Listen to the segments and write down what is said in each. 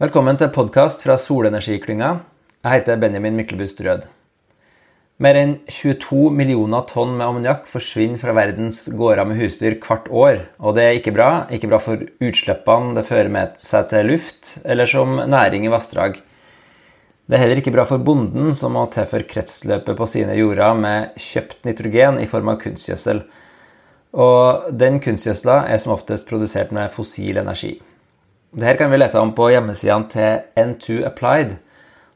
Velkommen til podkast fra Solenergiklynga. Jeg heter Benjamin Myklebust Rød. Mer enn 22 millioner tonn med ammoniakk forsvinner fra verdens gårder med husdyr hvert år. Og det er ikke bra. Ikke bra for utslippene det fører med seg til luft, eller som næring i vassdrag. Det er heller ikke bra for bonden, som må tilføre kretsløpet på sine jorder med kjøpt nitrogen i form av kunstgjødsel. Og den kunstgjødsla er som oftest produsert med fossil energi. Dette kan vi lese om på hjemmesidene til N2 Applied.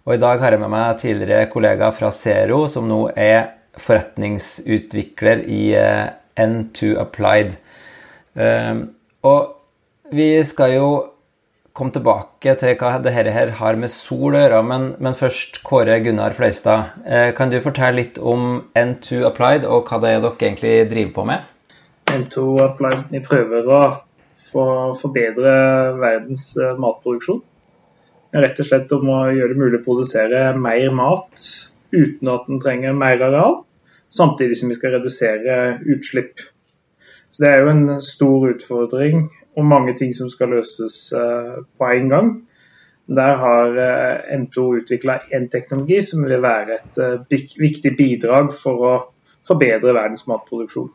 Og i dag har jeg med meg tidligere kollega fra Zero, som nå er forretningsutvikler i eh, N2 Applied. Ehm, og vi skal jo komme tilbake til hva dette her har med sol å gjøre, men, men først Kåre Gunnar Fløystad. Eh, kan du fortelle litt om N2 Applied og hva det er dere egentlig driver på med? N2 Applied vi prøver å for å forbedre verdens eh, matproduksjon. Rett og slett om å gjøre det mulig å produsere mer mat uten at den trenger mer areal, samtidig som vi skal redusere utslipp. Så Det er jo en stor utfordring og mange ting som skal løses eh, på en gang. Der har eh, M2 utvikla en teknologi som vil være et viktig bidrag for å forbedre verdens matproduksjon.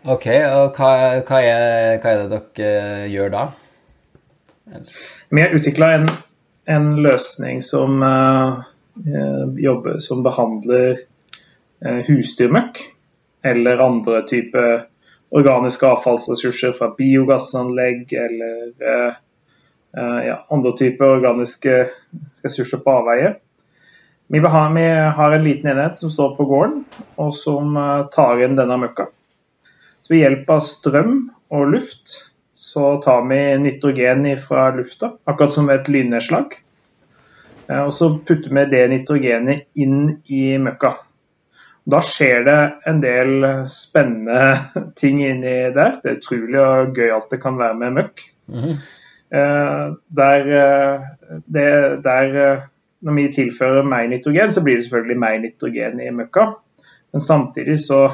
Ok, og hva, hva, er, hva er, det dere eh, gjør da? Vi har utvikla en, en, løsning som uh, jobber som behandler uh, husdyrmøkk eller andre typer organiske avfallsressurser fra biogassanlegg eller uh, ja, andre typer organiske ressurser på avveie. Vi, vi, har en liten enhet som står på gården, og som tar inn denne møkka. Ved hjelp av strøm og luft så tar vi nitrogen fra lufta, akkurat som et lynnedslag. Eh, og så putter vi det nitrogenet inn i møkka. Da skjer det en del spennende ting inni der. Det er utrolig og gøy alt det kan være med møkk. Mm -hmm. der, eh, det, der, når vi tilfører mer nitrogen, så blir det selvfølgelig mer nitrogen i møkka. Men samtidig så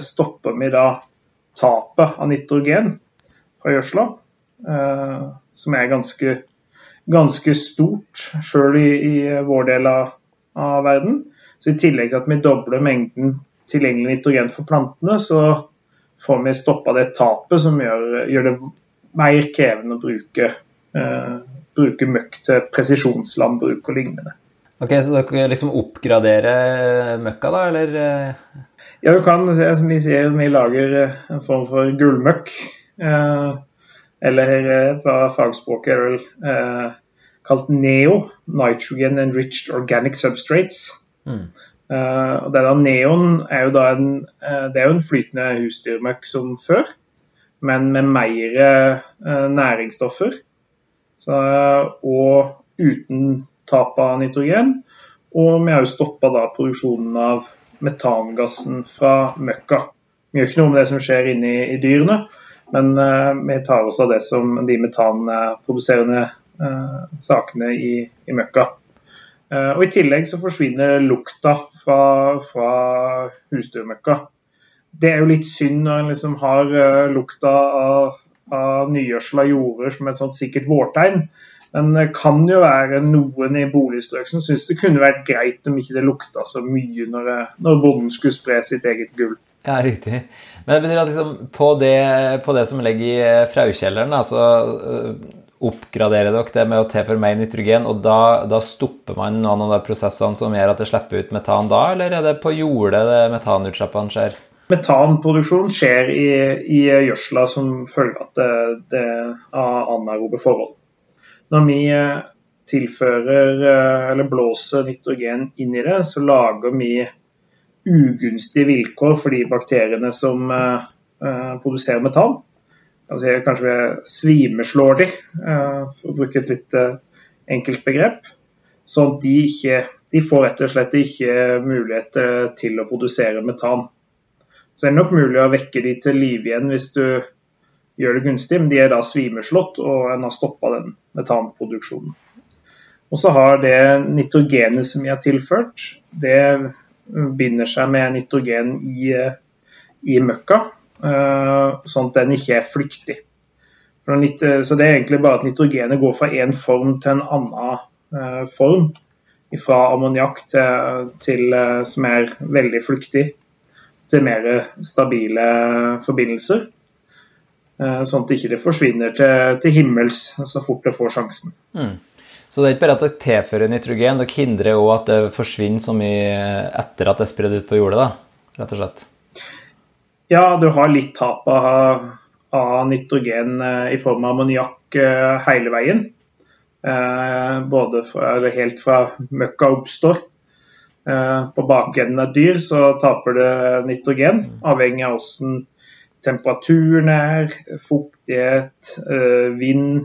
stopper vi da tapet av nitrogen fra gjødsla, eh, som er ganske, ganske stort sjøl i, i, vår del av, av, verden. Så I tillegg til at vi dobler mengden tilgjengelig nitrogen for plantene, så får vi stoppa det tapet som gjør, gjør, det mer krevende å bruke, eh, bruke møkk til presisjonslandbruk og lignende. Ok, Så dere liksom oppgraderer møkka, da, eller? Ja, du kan som vi sier, vi lager eh, en form for gullmøkk. Eh, eller eh, på fagspråket er det vel kalt NEO, Nitrogen Enriched Organic Substrates. Mm. og denne neon er jo da en, det er jo en flytende husdyrmøkk som før, men med mer næringsstoffer. Så, og uten tap av nitrogen. Og vi har jo stoppa produksjonen av metangassen fra møkka. Vi gjør ikke noe med det som skjer inni i dyrene, men uh, vi tar oss av det som de metanproduserende uh, sakene i, i møkka. Uh, og I tillegg så forsvinner lukta fra, fra husdyrmøkka. Det er jo litt synd når en liksom har lukta av, av nygjødsla jorder som et sånt sikkert vårtegn. Men det kan jo være noen i boligstrøk som syns det kunne vært greit om ikke det lukta så mye når, det, når bonden skulle spre sitt eget gull. Ja, riktig. Men det betyr at liksom, på, det, på det som ligger i eh, fraukjelleren, så øh, oppgraderer dere det med å tilføre mer nitrogen, og da, da, stopper man noen av de prosessene som gjør at det slipper ut metan da, eller er det på jordet det metanutslippene skjer? Metanproduksjon skjer i, i gjødsla som følge av, det, det, av anaerobe forhold. Når vi eh, tilfører eh, eller blåser nitrogen inn i det, så lager vi ugunstige vilkår for de bakteriene som eh, produserer metan. Altså, kanskje vi svimeslår de, for å bruke et litt enkelt begrep. Sånn at de, ikke, de får rett og slett ikke mulighet til å produsere metan. Så det er nok mulig å vekke de til live igjen hvis du gjør det gunstig, men de er da svimeslått, og en har stoppa den metanproduksjonen. Og så har det nitrogenet som vi har tilført, det binder seg med nitrogen i, i møkka, eh, sånn at den ikke er flyktig. Så det er egentlig bare at nitrogenet går fra én form til en annen form. Fra ammoniakk til, til, som er veldig flyktig, til mer stabile forbindelser. Sånn at det ikke forsvinner til, til himmels så fort det får sjansen. Mm. Så det er ikke bare at dere tilfører nitrogen, dere hindrer òg at det forsvinner så mye etter at det er spredd ut på jordet, da, rett og slett? Ja, du har litt tap av, av nitrogen eh, i form av ammoniakk eh, hele veien. Eh, både fra, helt fra møkka oppstår. På bakenden av dyr så taper det nitrogen, avhengig av hvordan temperaturen er, fuktighet, vind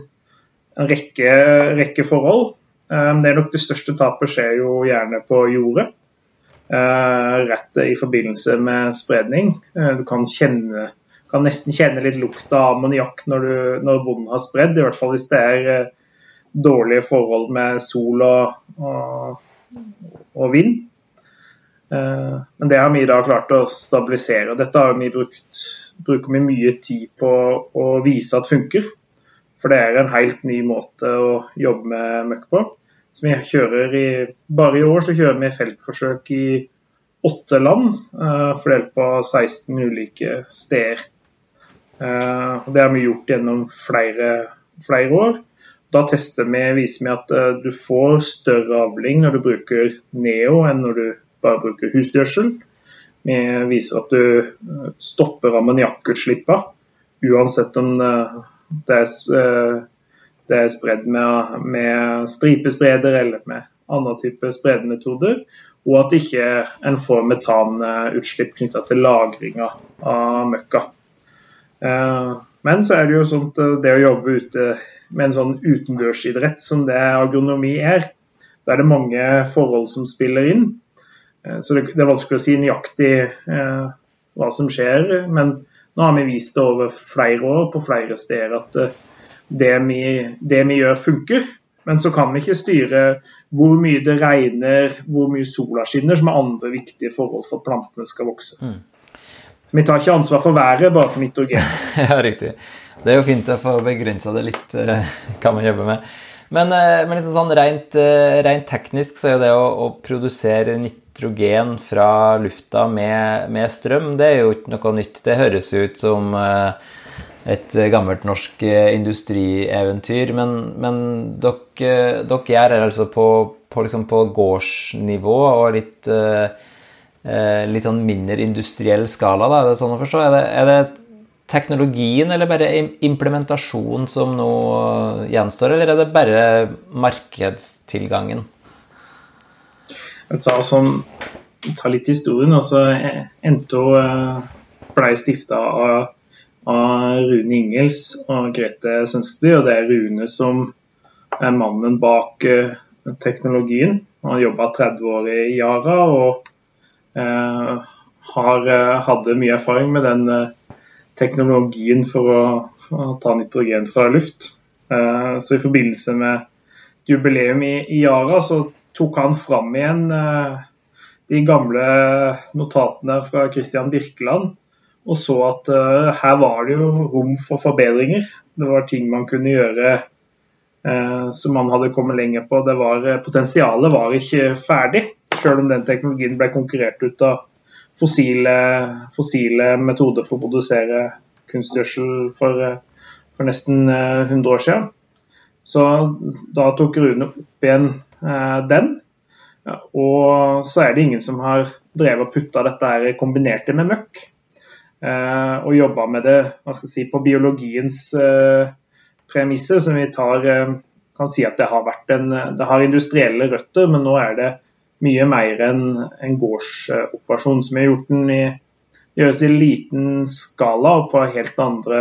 en rekke, rekke forhold. Eh, det er nok det største tapet skjer jo gjerne på jordet. Eh, rett i forbindelse med spredning. Eh, du kan, kjenne, kan nesten kjenne litt lukt av ammoniakk når, når bonden har spredd, i hvert fall hvis det er dårlige forhold med sol og, og, og vind. Men det har vi da klart å stabilisere. og Dette har vi brukt, bruker vi mye tid på å vise at funker. For det er en helt ny måte å jobbe med møkk på. Så vi kjører i, bare i år så kjører vi feltforsøk i åtte land, uh, fordelt på 16 ulike steder. Uh, det har vi gjort gjennom flere, flere år. Da tester vi, viser vi at du får større avling når du bruker Neo enn når du bare bruker husdgjødsel. Vi viser at du stopper ammoniakkutslippene, uansett om det er, eh, det er spredd med, med stripespreder eller med andre typer spredemetoder. Og at ikke en får metanutslipp knytta til lagringa av møkka. Eh, men så er det jo sånt det å jobbe ute med en sånn utendørsidrett som det agronomi er, da er det mange forhold som spiller inn. Eh, så det, er vanskelig å si nøyaktig hva som skjer. Men nå har vi vist det over flere år på flere steder at eh, det vi, det vi gjør, funker. Men så kan vi ikke styre hvor mye det regner, hvor mye sola skinner, som er andre viktige forhold for at plantene skal vokse. Mm. Så Vi tar ikke ansvar for været, bare for nitrogen. ja, riktig. Det er jo fint å få begrensa det litt, hva man jobber med. Men, eh, men liksom sånn rent, rent, teknisk så er det å, å produsere nitrogen fra lufta med, med, strøm, det er jo ikke noe nytt. Det høres ut som eh, et gammelt norsk eh, industrieventyr. Men, men dere, dere, gjør det altså på, på, liksom på, gårdsnivå og litt, eh, litt sånn mindre industriell skala, da. Er det sånn å forstå? Er det, er det teknologien eller bare implementasjon som nå gjenstår, eller er det bare markedstilgangen? Tar sånn, ta litt historien. altså NTO eh, ble stifta av, av, Rune Ingels og Grete Sønsteby. Og det er Rune som er mannen bak uh, teknologien. Han jobba 30 år i Yara og uh, har, uh, hadde mye erfaring med den teknologien for å, for å, ta nitrogen fra luft. så i forbindelse med jubileum i, i Yara så tok han fram igjen eh, de gamle notatene fra Christian Birkeland og så at uh, her var det jo rom for forbedringer. Det var ting man kunne gjøre uh, som man hadde kommet lenger på. Var, potensialet var ikke ferdig, selv om den teknologien ble konkurrert ut av fossile, fossile metoder for å produsere kunstgjødsel for, for nesten 100 år siden. Så da tok Rune opp igjen den. Og så er det ingen som har drevet og putta dette her kombinert med møkk. Eh, og jobba med det hva skal jeg si, på biologiens eh, premisser, som vi tar kan si at det har en, det har industrielle røtter, men nå er det mye mer enn en gårdsoperasjon som har gjort den i, gjøres i liten skala og helt andre,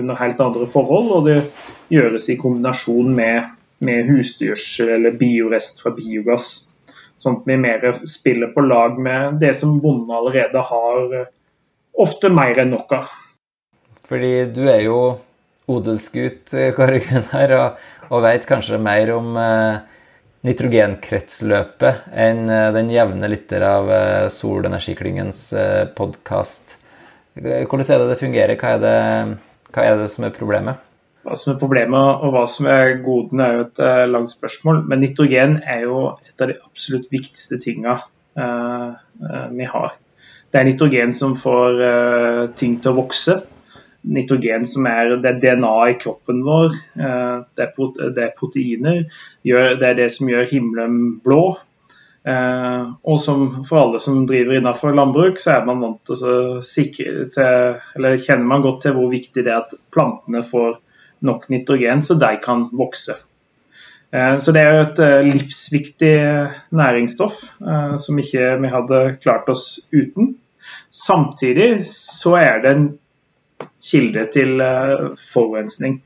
under helt andre forhold. Og det gjøres i kombinasjon med med husdyrsel eller biorest fra biogass. Sånn at vi mer spiller på lag med det som bonden allerede har eh, ofte mer enn nok av. Fordi du er jo odelsgutt, Kari Kåre Gunnar, og, og veit kanskje mer om eh, nitrogenkretsløpet enn eh, den jevne lytter av eh, Solenergiklyngens eh, podkast. Hvordan er det det fungerer? Hva er det, hva er det som er problemet? Hva som er problemet og hva som er godene, er jo et uh, langt spørsmål. Men nitrogen er jo et av de absolutt viktigste tinga uh, uh, vi har. Det er nitrogen som får ting til å vokse. Nitrogen som er det DNA i kroppen vår. Det er, det er proteiner. Det er det som gjør himmelen blå. og som for alle som driver innenfor landbruk, så er man vant til å sikre til, eller kjenner man godt til hvor viktig det er at plantene får nok nitrogen så de kan vokse. Eh, så det er jo et eh, livsviktig næringsstoff eh, som ikke vi hadde klart oss uten. Samtidig så er det en kilde til forurensning.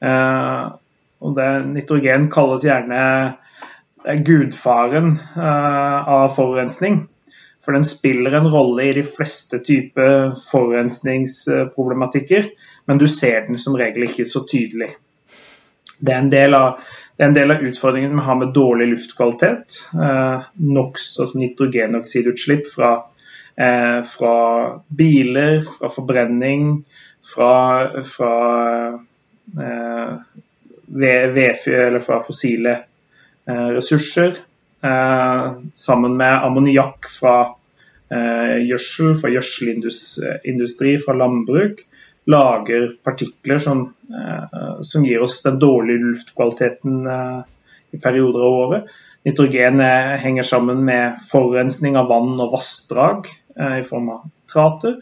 Og det, nitrogen kalles gjerne gudfaren av forurensning. For den spiller en rolle i de fleste typer forurensningsproblematikker, men du ser den som regel ikke så tydelig. Det er en del av, en del av utfordringen vi har med dårlig luftkvalitet. Eh, NOx, altså nitrogenoksidutslipp fra, eh, fra, biler, fra forbrenning, fra, fra eh, vedfyr eller fra fossile eh, ressurser. Eh, sammen med ammoniakk fra eh, gjødsel, fra gjødselindustri, fra landbruk lager partikler som, eh, som, gir oss den dårlige luftkvaliteten i perioder av året. Nitrogen henger sammen med forurensning av vann og vassdrag i form av trater.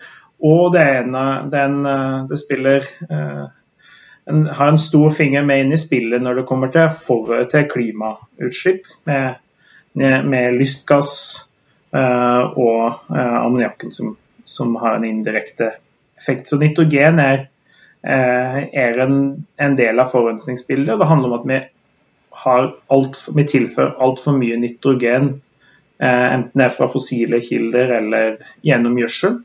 Og det, ene, den, det spiller en, har en stor finger med inn i spillet når det kommer til, for, til klimautslipp, med, med lystgass og ammoniakken som, som har en indirekte effekt. Så nitrogen er, eh, er en, en, del av forurensningsbildet. og Det handler om at vi, har alt, vi tilfører altfor mye nitrogen, eh, enten det er fra fossile kilder eller gjennom gjødsel,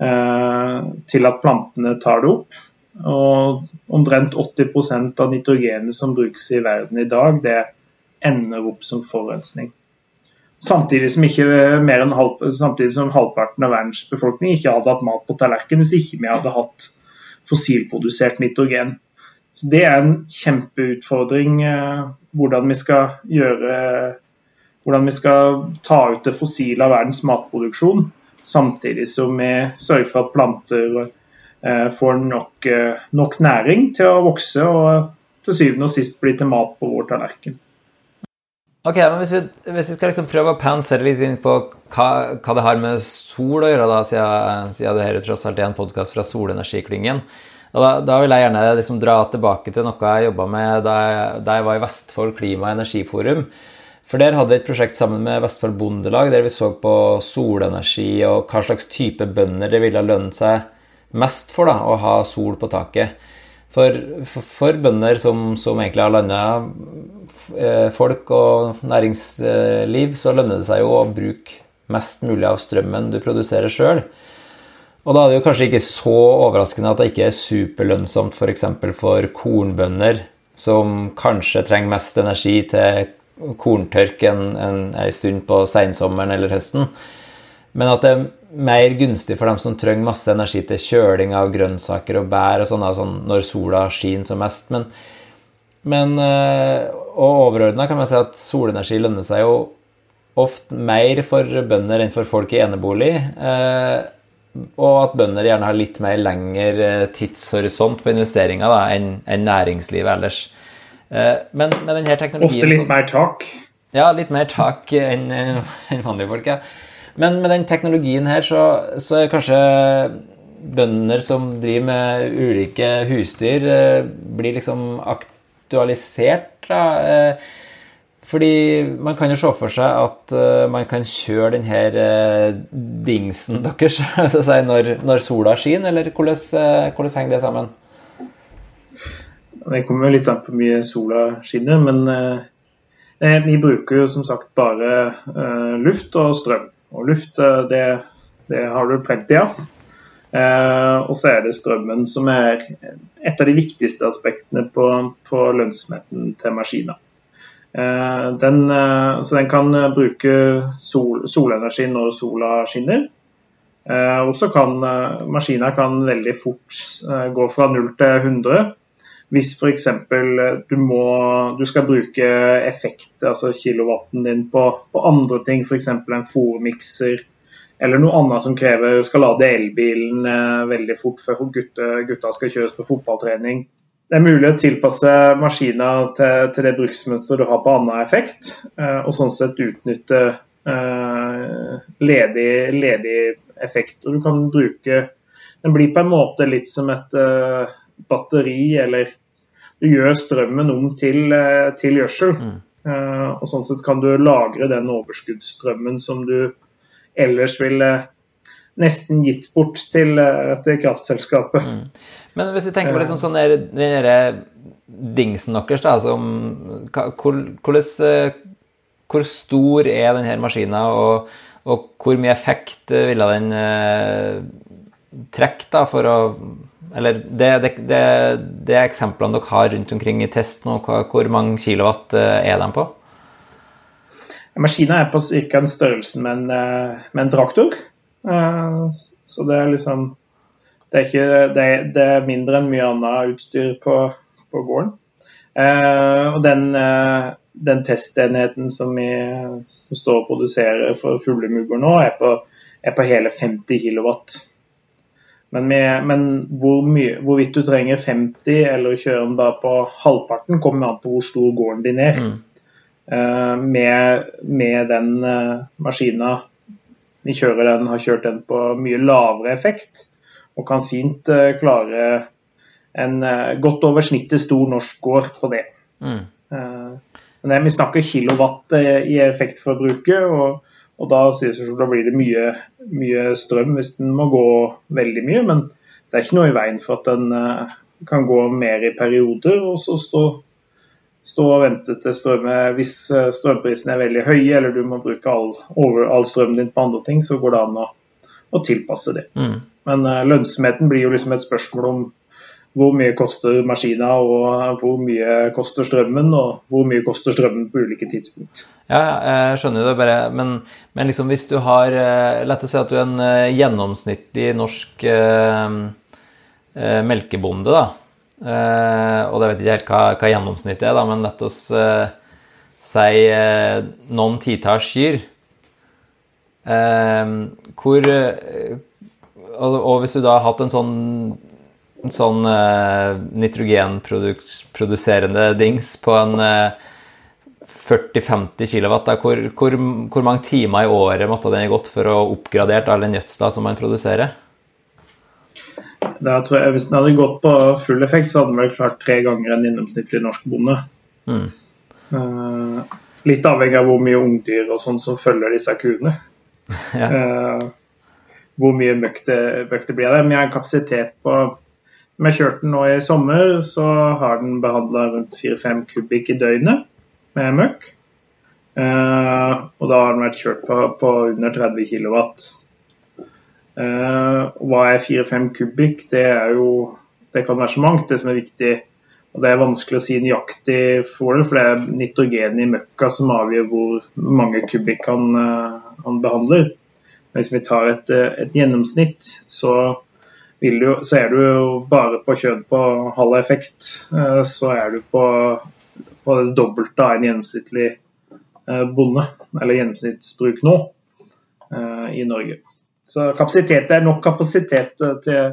eh, til at plantene tar det opp. Og omtrent 80% av nitrogenet som brukes i verden i dag, det ender opp som forurensning. Samtidig som, halv, samtidig som, halvparten av verdens befolkning ikke hadde hatt mat på tallerkenen hvis ikke vi hadde hatt fossilprodusert nitrogen. Så Det er en kjempeutfordring eh, hvordan vi skal gjøre hvordan vi skal ta ut det fossile av verdens matproduksjon, samtidig som vi sørger for at planter eh, får nok, eh, nok næring til å vokse og til syvende og sist bli til mat på vår tallerken. Ok, men Hvis vi, hvis vi skal liksom prøve å pensere litt inn på hva, hva, det har med sol å gjøre, da, siden, siden det her tross alt er en podkast fra Solenergiklyngen, da, da, vil jeg gjerne liksom dra tilbake til noe jeg jobba med da jeg, da jeg, var i Vestfold klima- og energiforum. For Der hadde vi et prosjekt sammen med Vestfold Bondelag der vi så på solenergi og hva slags type bønder det ville lønne seg mest for da, å ha sol på taket. For, for, for bønder som, som, egentlig har landa eh, folk og næringsliv, så lønner det seg jo å bruke mest mulig av strømmen du produserer sjøl. Og da er det jo kanskje ikke så overraskende at det ikke er superlønnsomt f.eks. For, for kornbønder, som kanskje trenger mest energi til korntørk en, en, en stund på seinsommeren eller høsten. Men at det er mer gunstig for dem som trenger masse energi til kjøling av grønnsaker og bær og sånne, sånn når sola skinner som mest. Men, men eh, og overordna kan man si at solenergi lønner seg jo ofte mer for bønder enn for folk i enebolig. Eh, og at bønder gjerne har litt mer lengre eh, tidshorisont på investeringer da, enn, enn næringslivet ellers. Men med denne teknologien Ofte litt mer tak? Ja, litt mer tak enn, enn vanlige folk. ja. Men med den teknologien her, så, så er kanskje bønder som driver med ulike husdyr, eh, blir liksom aktualisert. Da. Eh, fordi man kan jo se for seg at uh, man kan kjøre denne uh, dingsen deres altså si, når, når, sola skinner, eller hvordan, hvordan, henger det sammen? Det kommer litt an på hvor mye sola skinner, men vi bruker jo som sagt bare luft og strøm. Og luft, eh, det, det har du plenty av. Eh, og så er det strømmen som er et av de viktigste aspektene på, på lønnsomheten til maskiner. Eh, den, eh, så den kan bruke sol, solenergi når sola skinner. Og så kan maskiner kan veldig fort gå fra 0 til 100 hvis f.eks. Du, må, du skal bruke effekt, altså kilowatten din, på, på andre ting, f.eks. en fòrmikser eller noe annet som krever du skal lade elbilen eh, veldig fort før gutta, gutta skal kjøres på fotballtrening. Det er mulig å tilpasse maskiner til, til det bruksmønsteret du har på annen effekt, eh, og sånn sett utnytte eh, ledig, ledig effekt. Og du kan bruke Den blir på en måte litt som et batteri, eller du gjør strømmen om til, uh, til gjødsel. Mm. Uh, og sånn sett kan du lagre den overskuddsstrømmen som du ellers ville nesten gitt bort til, eh, til kraftselskapet. Mm. Men hvis vi tenker på liksom sånn den der dingsen deres, da, som hvor, hvordan, hvor, stor er denne maskina, og, og, hvor mye effekt ville den eh, trekke da, for å Eller det, det, det, det eksemplene dere har rundt omkring i test nå, hvor mange kilowatt eh, er de på? Maskina er på ca. den størrelsen med en, eh, med en traktor. Eh, så det er liksom Det er, ikke, det er, mindre enn mye annet utstyr på, på gården. Og den, den testenheten som, vi, som står og produserer for fuglemugger nå, er på, er på, hele 50 kW. Men, med, men hvor mye, hvorvidt du trenger 50 eller kjører den bare på halvparten, kommer an på hvor stor gården din er. Mm. Uh, med, med, den uh, maskina vi kjører den, har kjørt den på mye lavere effekt, og kan fint uh, klare en godt over snittet stor norsk gård på det. Mm. men det, Vi snakker kilowatt i effektforbruket, og, og da, da, blir det mye, mye, strøm hvis den må gå veldig mye. Men det er ikke noe i veien for at den kan gå mer i perioder, og så stå stå og vente til strømmet Hvis eh, strømprisene er veldig høye, eller du må bruke all, over, all strømmen din på andre ting, så går det an å, å tilpasse det. Mm. Men uh, lønnsomheten blir jo liksom et spørsmål om hvor mye koster maskina, og hvor mye koster strømmen, og hvor mye koster strømmen på ulike tidspunkt. Ja, jeg skjønner det bare, men, men liksom hvis du har La lett å si at du er en gjennomsnittlig norsk eh, melkebonde, da Eh, og det vet ikke helt hva, hva gjennomsnittet er, da, men la oss eh, si noen titalls kyr. hvor og, og, hvis du da har hatt en sånn, en sånn nitrogenproduserende dings på en 40-50 kW, hvor, hvor, hvor, mange timer i året måtte den gått for å oppgradert all den gjødsla som man produserer? Da tror jeg, Hvis den hadde gått på full effekt, så hadde den vel klart tre ganger en gjennomsnittlig norsk bonde. Mm. Uh, litt avhengig av hvor mye ungdyr og sånn som følger disse kuene. ja. uh, hvor mye møkk det, møkk det blir. Men jeg har en kapasitet på Når jeg kjørte den nå i sommer, så har den behandla rundt 4-5 kubikk i døgnet med møkk. Eh, og da har den vært kjørt på, på under 30 kW. Eh, hva er 4-5 kubikk? Det er jo Det kan være så mangt. Det som er viktig og Det er vanskelig å si nøyaktig for det, for det er nitrogen i møkka som avgjør hvor mange kubikk han, uh, han behandler. Men hvis vi tar et, et gjennomsnitt, så, du, så, er du jo bare på kjønn på halv effekt. Uh, så er du på, på det dobbelte av en gjennomsnittlig bonde, eller gjennomsnittsbruk nå, i Norge. Så kapasitet er nok kapasitet eh, til,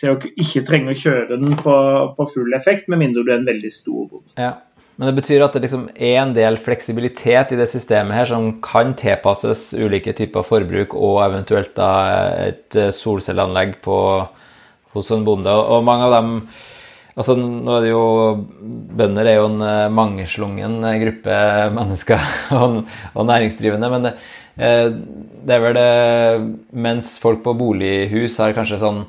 til å ikke trenge å kjøre den på, på full effekt, med mindre du er en veldig stor bonde. Ja. Men det betyr at det liksom er en del fleksibilitet i det systemet her som kan tilpasses ulike typer forbruk og eventuelt da et eh, solcelleanlegg på, hos en bonde. Og mange av dem Altså, nå er det jo Bønder er jo en eh, mangeslungen gruppe mennesker og, næringsdrivende, men det, Eh, det er vel det Mens folk på bolighus har kanskje sånn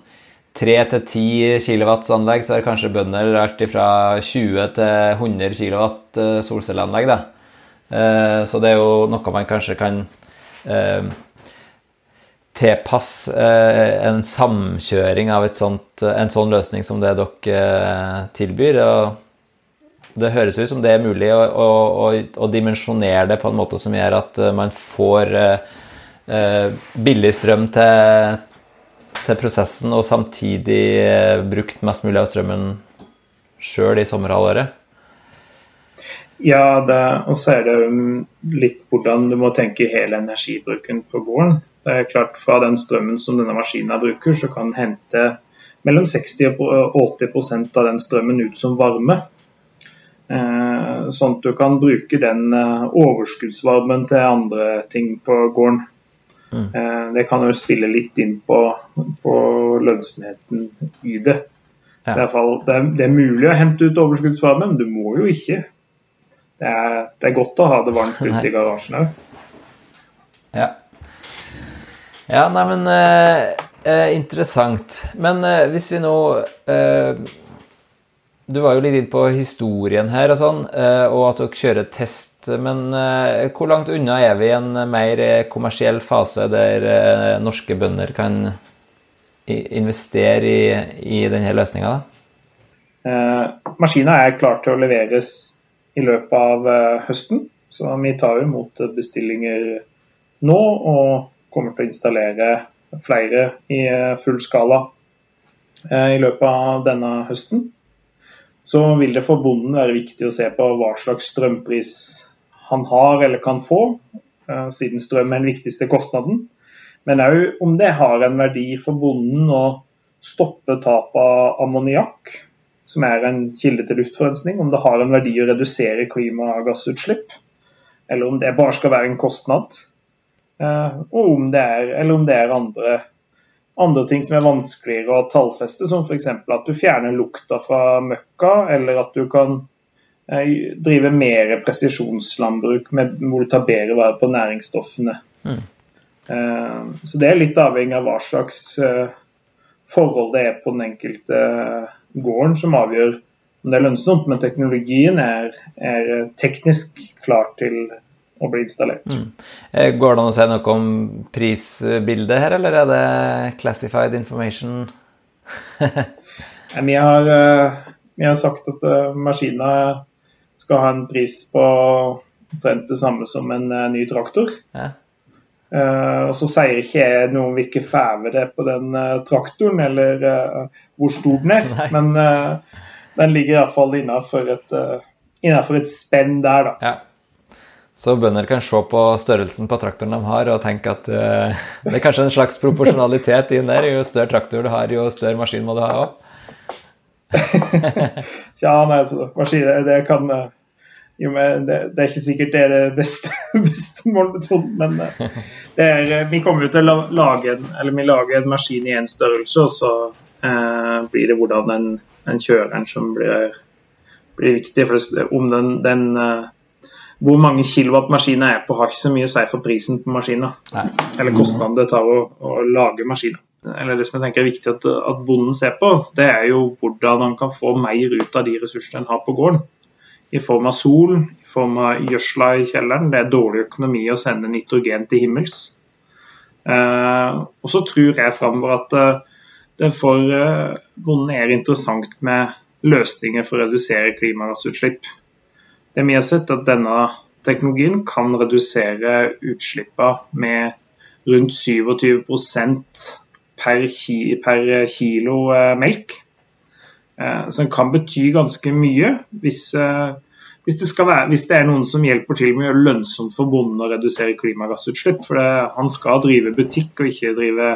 3-10 kW anlegg, så har kanskje bønder alt fra 20 til 100 kW eh, solcelleanlegg. Da. Eh, så det er jo noe man kanskje kan tilpasse en samkjøring av sånt, en sånn løsning som det dere tilbyr. og det høres ut som det er mulig å, å, å, dimensjonere det på en måte som gjør at eh, man får eh, billig strøm til, til, prosessen, og samtidig eh, brukt mest mulig av strømmen sjøl i sommerhalvåret? Ja, og så er det litt hvordan du må tenke hele energibruken på gården. Det er klart Fra den strømmen som denne maskinen bruker, så kan den hente mellom 60 og 80% av den strømmen ut som varme. Eh, sånn at du kan bruke den eh, overskuddsvarmen til andre ting på gården. Mm. Eh, det kan jo spille litt inn på, på lønnsomheten i det. Ja. Det, er fall, det, er, det, er mulig å hente ut overskuddsvarme, men du må jo ikke. Det er, det er godt å ha det varmt ute i garasjen òg. Ja. Ja, nei, men eh, eh, interessant. Men eh, hvis vi nå eh, Du var jo litt inn på historien her og sånn, eh, og at dere kjører test. Men eh, hvor langt unna er vi i en mer kommersiell fase der norske bønder kan investere i, i denne løsninga? Eh, maskina er klar til å leveres i løpet av høsten. Så vi tar imot bestillinger nå og kommer til å installere flere i eh, full skala eh, i løpet av denne høsten. Så vil det for bonden være viktig å se på hva slags strømpris han har eller kan få, eh, siden strøm er den viktigste kostnaden. Men òg om det har en verdi for bonden å stoppe tap av ammoniakk, som er en kilde til luftforurensning. Om det har en verdi å redusere klimagassutslipp, eller om det bare skal være en kostnad. Eh, og om det er, eller om det er andre, andre ting som er vanskeligere å tallfeste, som f.eks. at du fjerner lukta fra møkka, eller at du kan eh, drive mer presisjonslandbruk hvor du tar bedre vare på næringsstoffene. Mm. Eh, så det er litt avhengig av hva slags forhold det er på den enkelte gården som avgjør om det er lønnsomt. Men teknologien er, er teknisk klar til å bli installert. Mm. Går det an å si noe om prisbildet her, eller er det classified information? vi, har, vi, har, sagt at maskinen skal ha en pris på omtrent det samme som en ny traktor. Ja. Uh, og Så sier ikke jeg noe om hvilke fæve det er på den uh, traktoren, eller uh, hvor stor den er. Men den ligger iallfall innafor et, innenfor et spenn der, da. Ja. Så bønder kan se på størrelsen på traktoren de har, og tenke at det er kanskje en slags proporsjonalitet inn der. Jo større traktor du har, jo større maskin må du ha òg. Tja, nei, altså, maskiner, det kan jo, men det, det, er ikke sikkert det er det beste, beste målmetoden, men eh, er, eh, vi kommer jo til å lage en, eller vi lager en maskin i én størrelse, og så eh, blir det hvordan den, den kjøreren som blir, blir viktig. For om den, den eh, hvor mange kilowatt maskinen er på, har ikke så mye å si for prisen på maskinen. Eller kostnaden det tar å, å lage maskinen. Eller det som jeg tenker er viktig at, at bonden ser på, det er jo hvordan han kan få mer ut av de ressursene han har på gården i form av sol, i form av gjødsla i kjelleren. Det er dårlig økonomi å sende nitrogen til himmels. Eh, og så tror jeg framover at eh, det for eh, bonden er interessant med løsninger for å redusere klimagassutslipp. Det vi har sett, at denne teknologien kan redusere utslippene med rundt 27 per, ki per kilo eh, melk. Eh, så den kan bety ganske mye hvis, eh, hvis, det være, hvis, det er noen som hjelper til med å gjøre lønnsomt for bonden å redusere klimagassutslipp. For det, han skal drive butikk og ikke drive,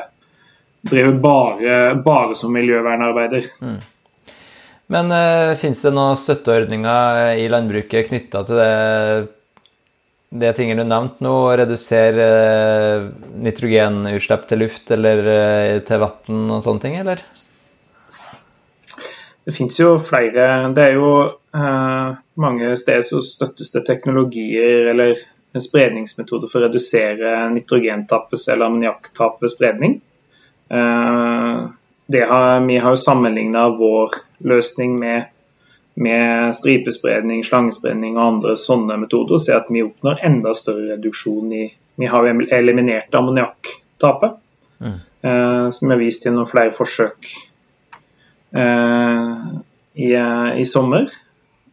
drive bare, bare, som miljøvernarbeider. Mm. Men uh, finnes det noen støtteordninger i landbruket knytta til det, det tingene du nevnte nå, å redusere uh, nitrogenutslipp til luft eller uh, til vann og sånne ting, eller? Det finnes jo flere Det er jo uh, mange steder så støttes det teknologier eller spredningsmetoder for å redusere nitrogentappes eller ammoniakktap spredning. Eh, har, vi har jo sammenligna vår løsning med, med, stripespredning, slangespredning og andre sånne metoder, og ser at vi oppnår enda større reduksjon i Vi har jo eliminert ammoniakktapet, mm. eh, som er vist gjennom flere forsøk Eh, i, i, sommer.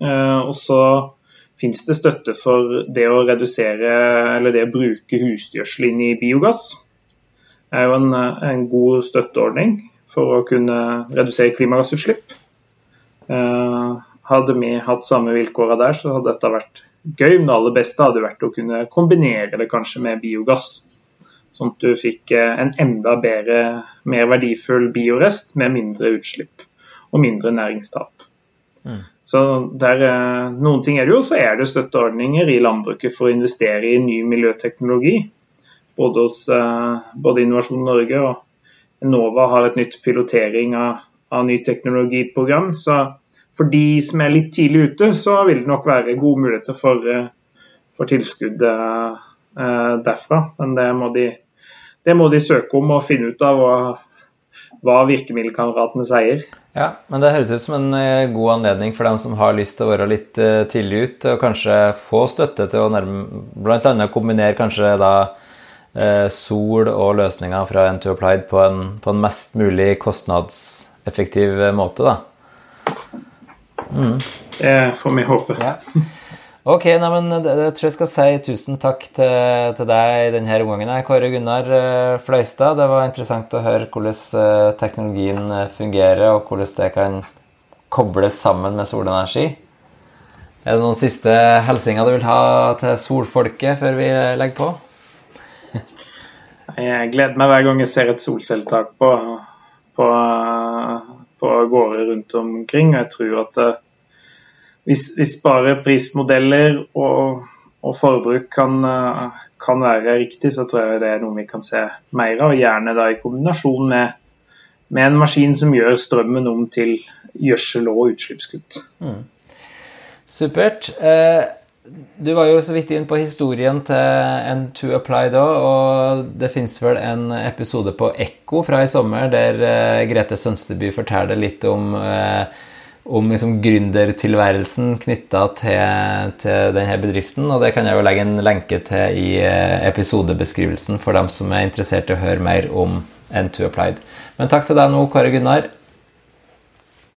Eh, og så finnes det støtte for det å redusere, eller det å bruke husdgjødsel inn i biogass. Det er jo en, en god støtteordning for å kunne redusere klimagassutslipp. Hadde vi hatt samme vilkåra der, så hadde dette vært gøy. Men det aller beste hadde vært å kunne kombinere det kanskje med biogass. Sånn at du fikk en enda bedre, mer verdifull biorest med mindre utslipp og mindre næringstap. Mm. Så der, Noen ting er det jo, så er det støtteordninger i landbruket for å investere i ny miljøteknologi. Både hos både Innovasjon Norge og Enova har et nytt pilotering av, av ny teknologiprogram. Så for de som er litt tidlig ute, så vil det nok være gode muligheter for, for tilskudd eh, derfra. Men det må, de, det må, de, søke om og finne ut av hva, hva virkemiddelkameratene sier. Ja, men det høres ut som en eh, god anledning for dem som har lyst til å være litt eh, tidlig ute, og kanskje få støtte til å nærme Bl.a. kombinere kanskje da eh, sol og løsninger fra N2 Applied på en, på en mest mulig kostnadseffektiv måte, da. Mm. Det får vi håpe. Ja. Ok, nei, men det, det, tror jeg skal si tusen takk til, til deg denne omgangen. Kåre Gunnar uh, Fløystad, det var interessant å høre hvordan teknologien fungerer, og hvordan det kan kobles sammen med solenergi. Er det noen siste hilsener du vil ha til solfolket før vi legger på? jeg gleder meg hver gang jeg ser et solcelletak på, på på gårder rundt omkring. Jeg tror at uh, hvis, hvis, bare prismodeller og, og forbruk kan, uh, kan, være riktig, så tror jeg det er noe vi kan se mer av. Gjerne da i kombinasjon med, med en maskin som gjør strømmen om til gjødsel og utslippskutt. Mm. Supert. Eh, du var jo så vidt inn på historien til N2 Apply da, og det fins vel en episode på Ekko fra i sommer der uh, Grete Sønsteby forteller litt om, uh, om liksom gründertilværelsen knytta til, til, denne bedriften. Og det kan jeg jo legge en lenke til i uh, episodebeskrivelsen for dem som er interessert i å høre mer om N2 Applied. Men takk til deg nå, Kåre Gunnar.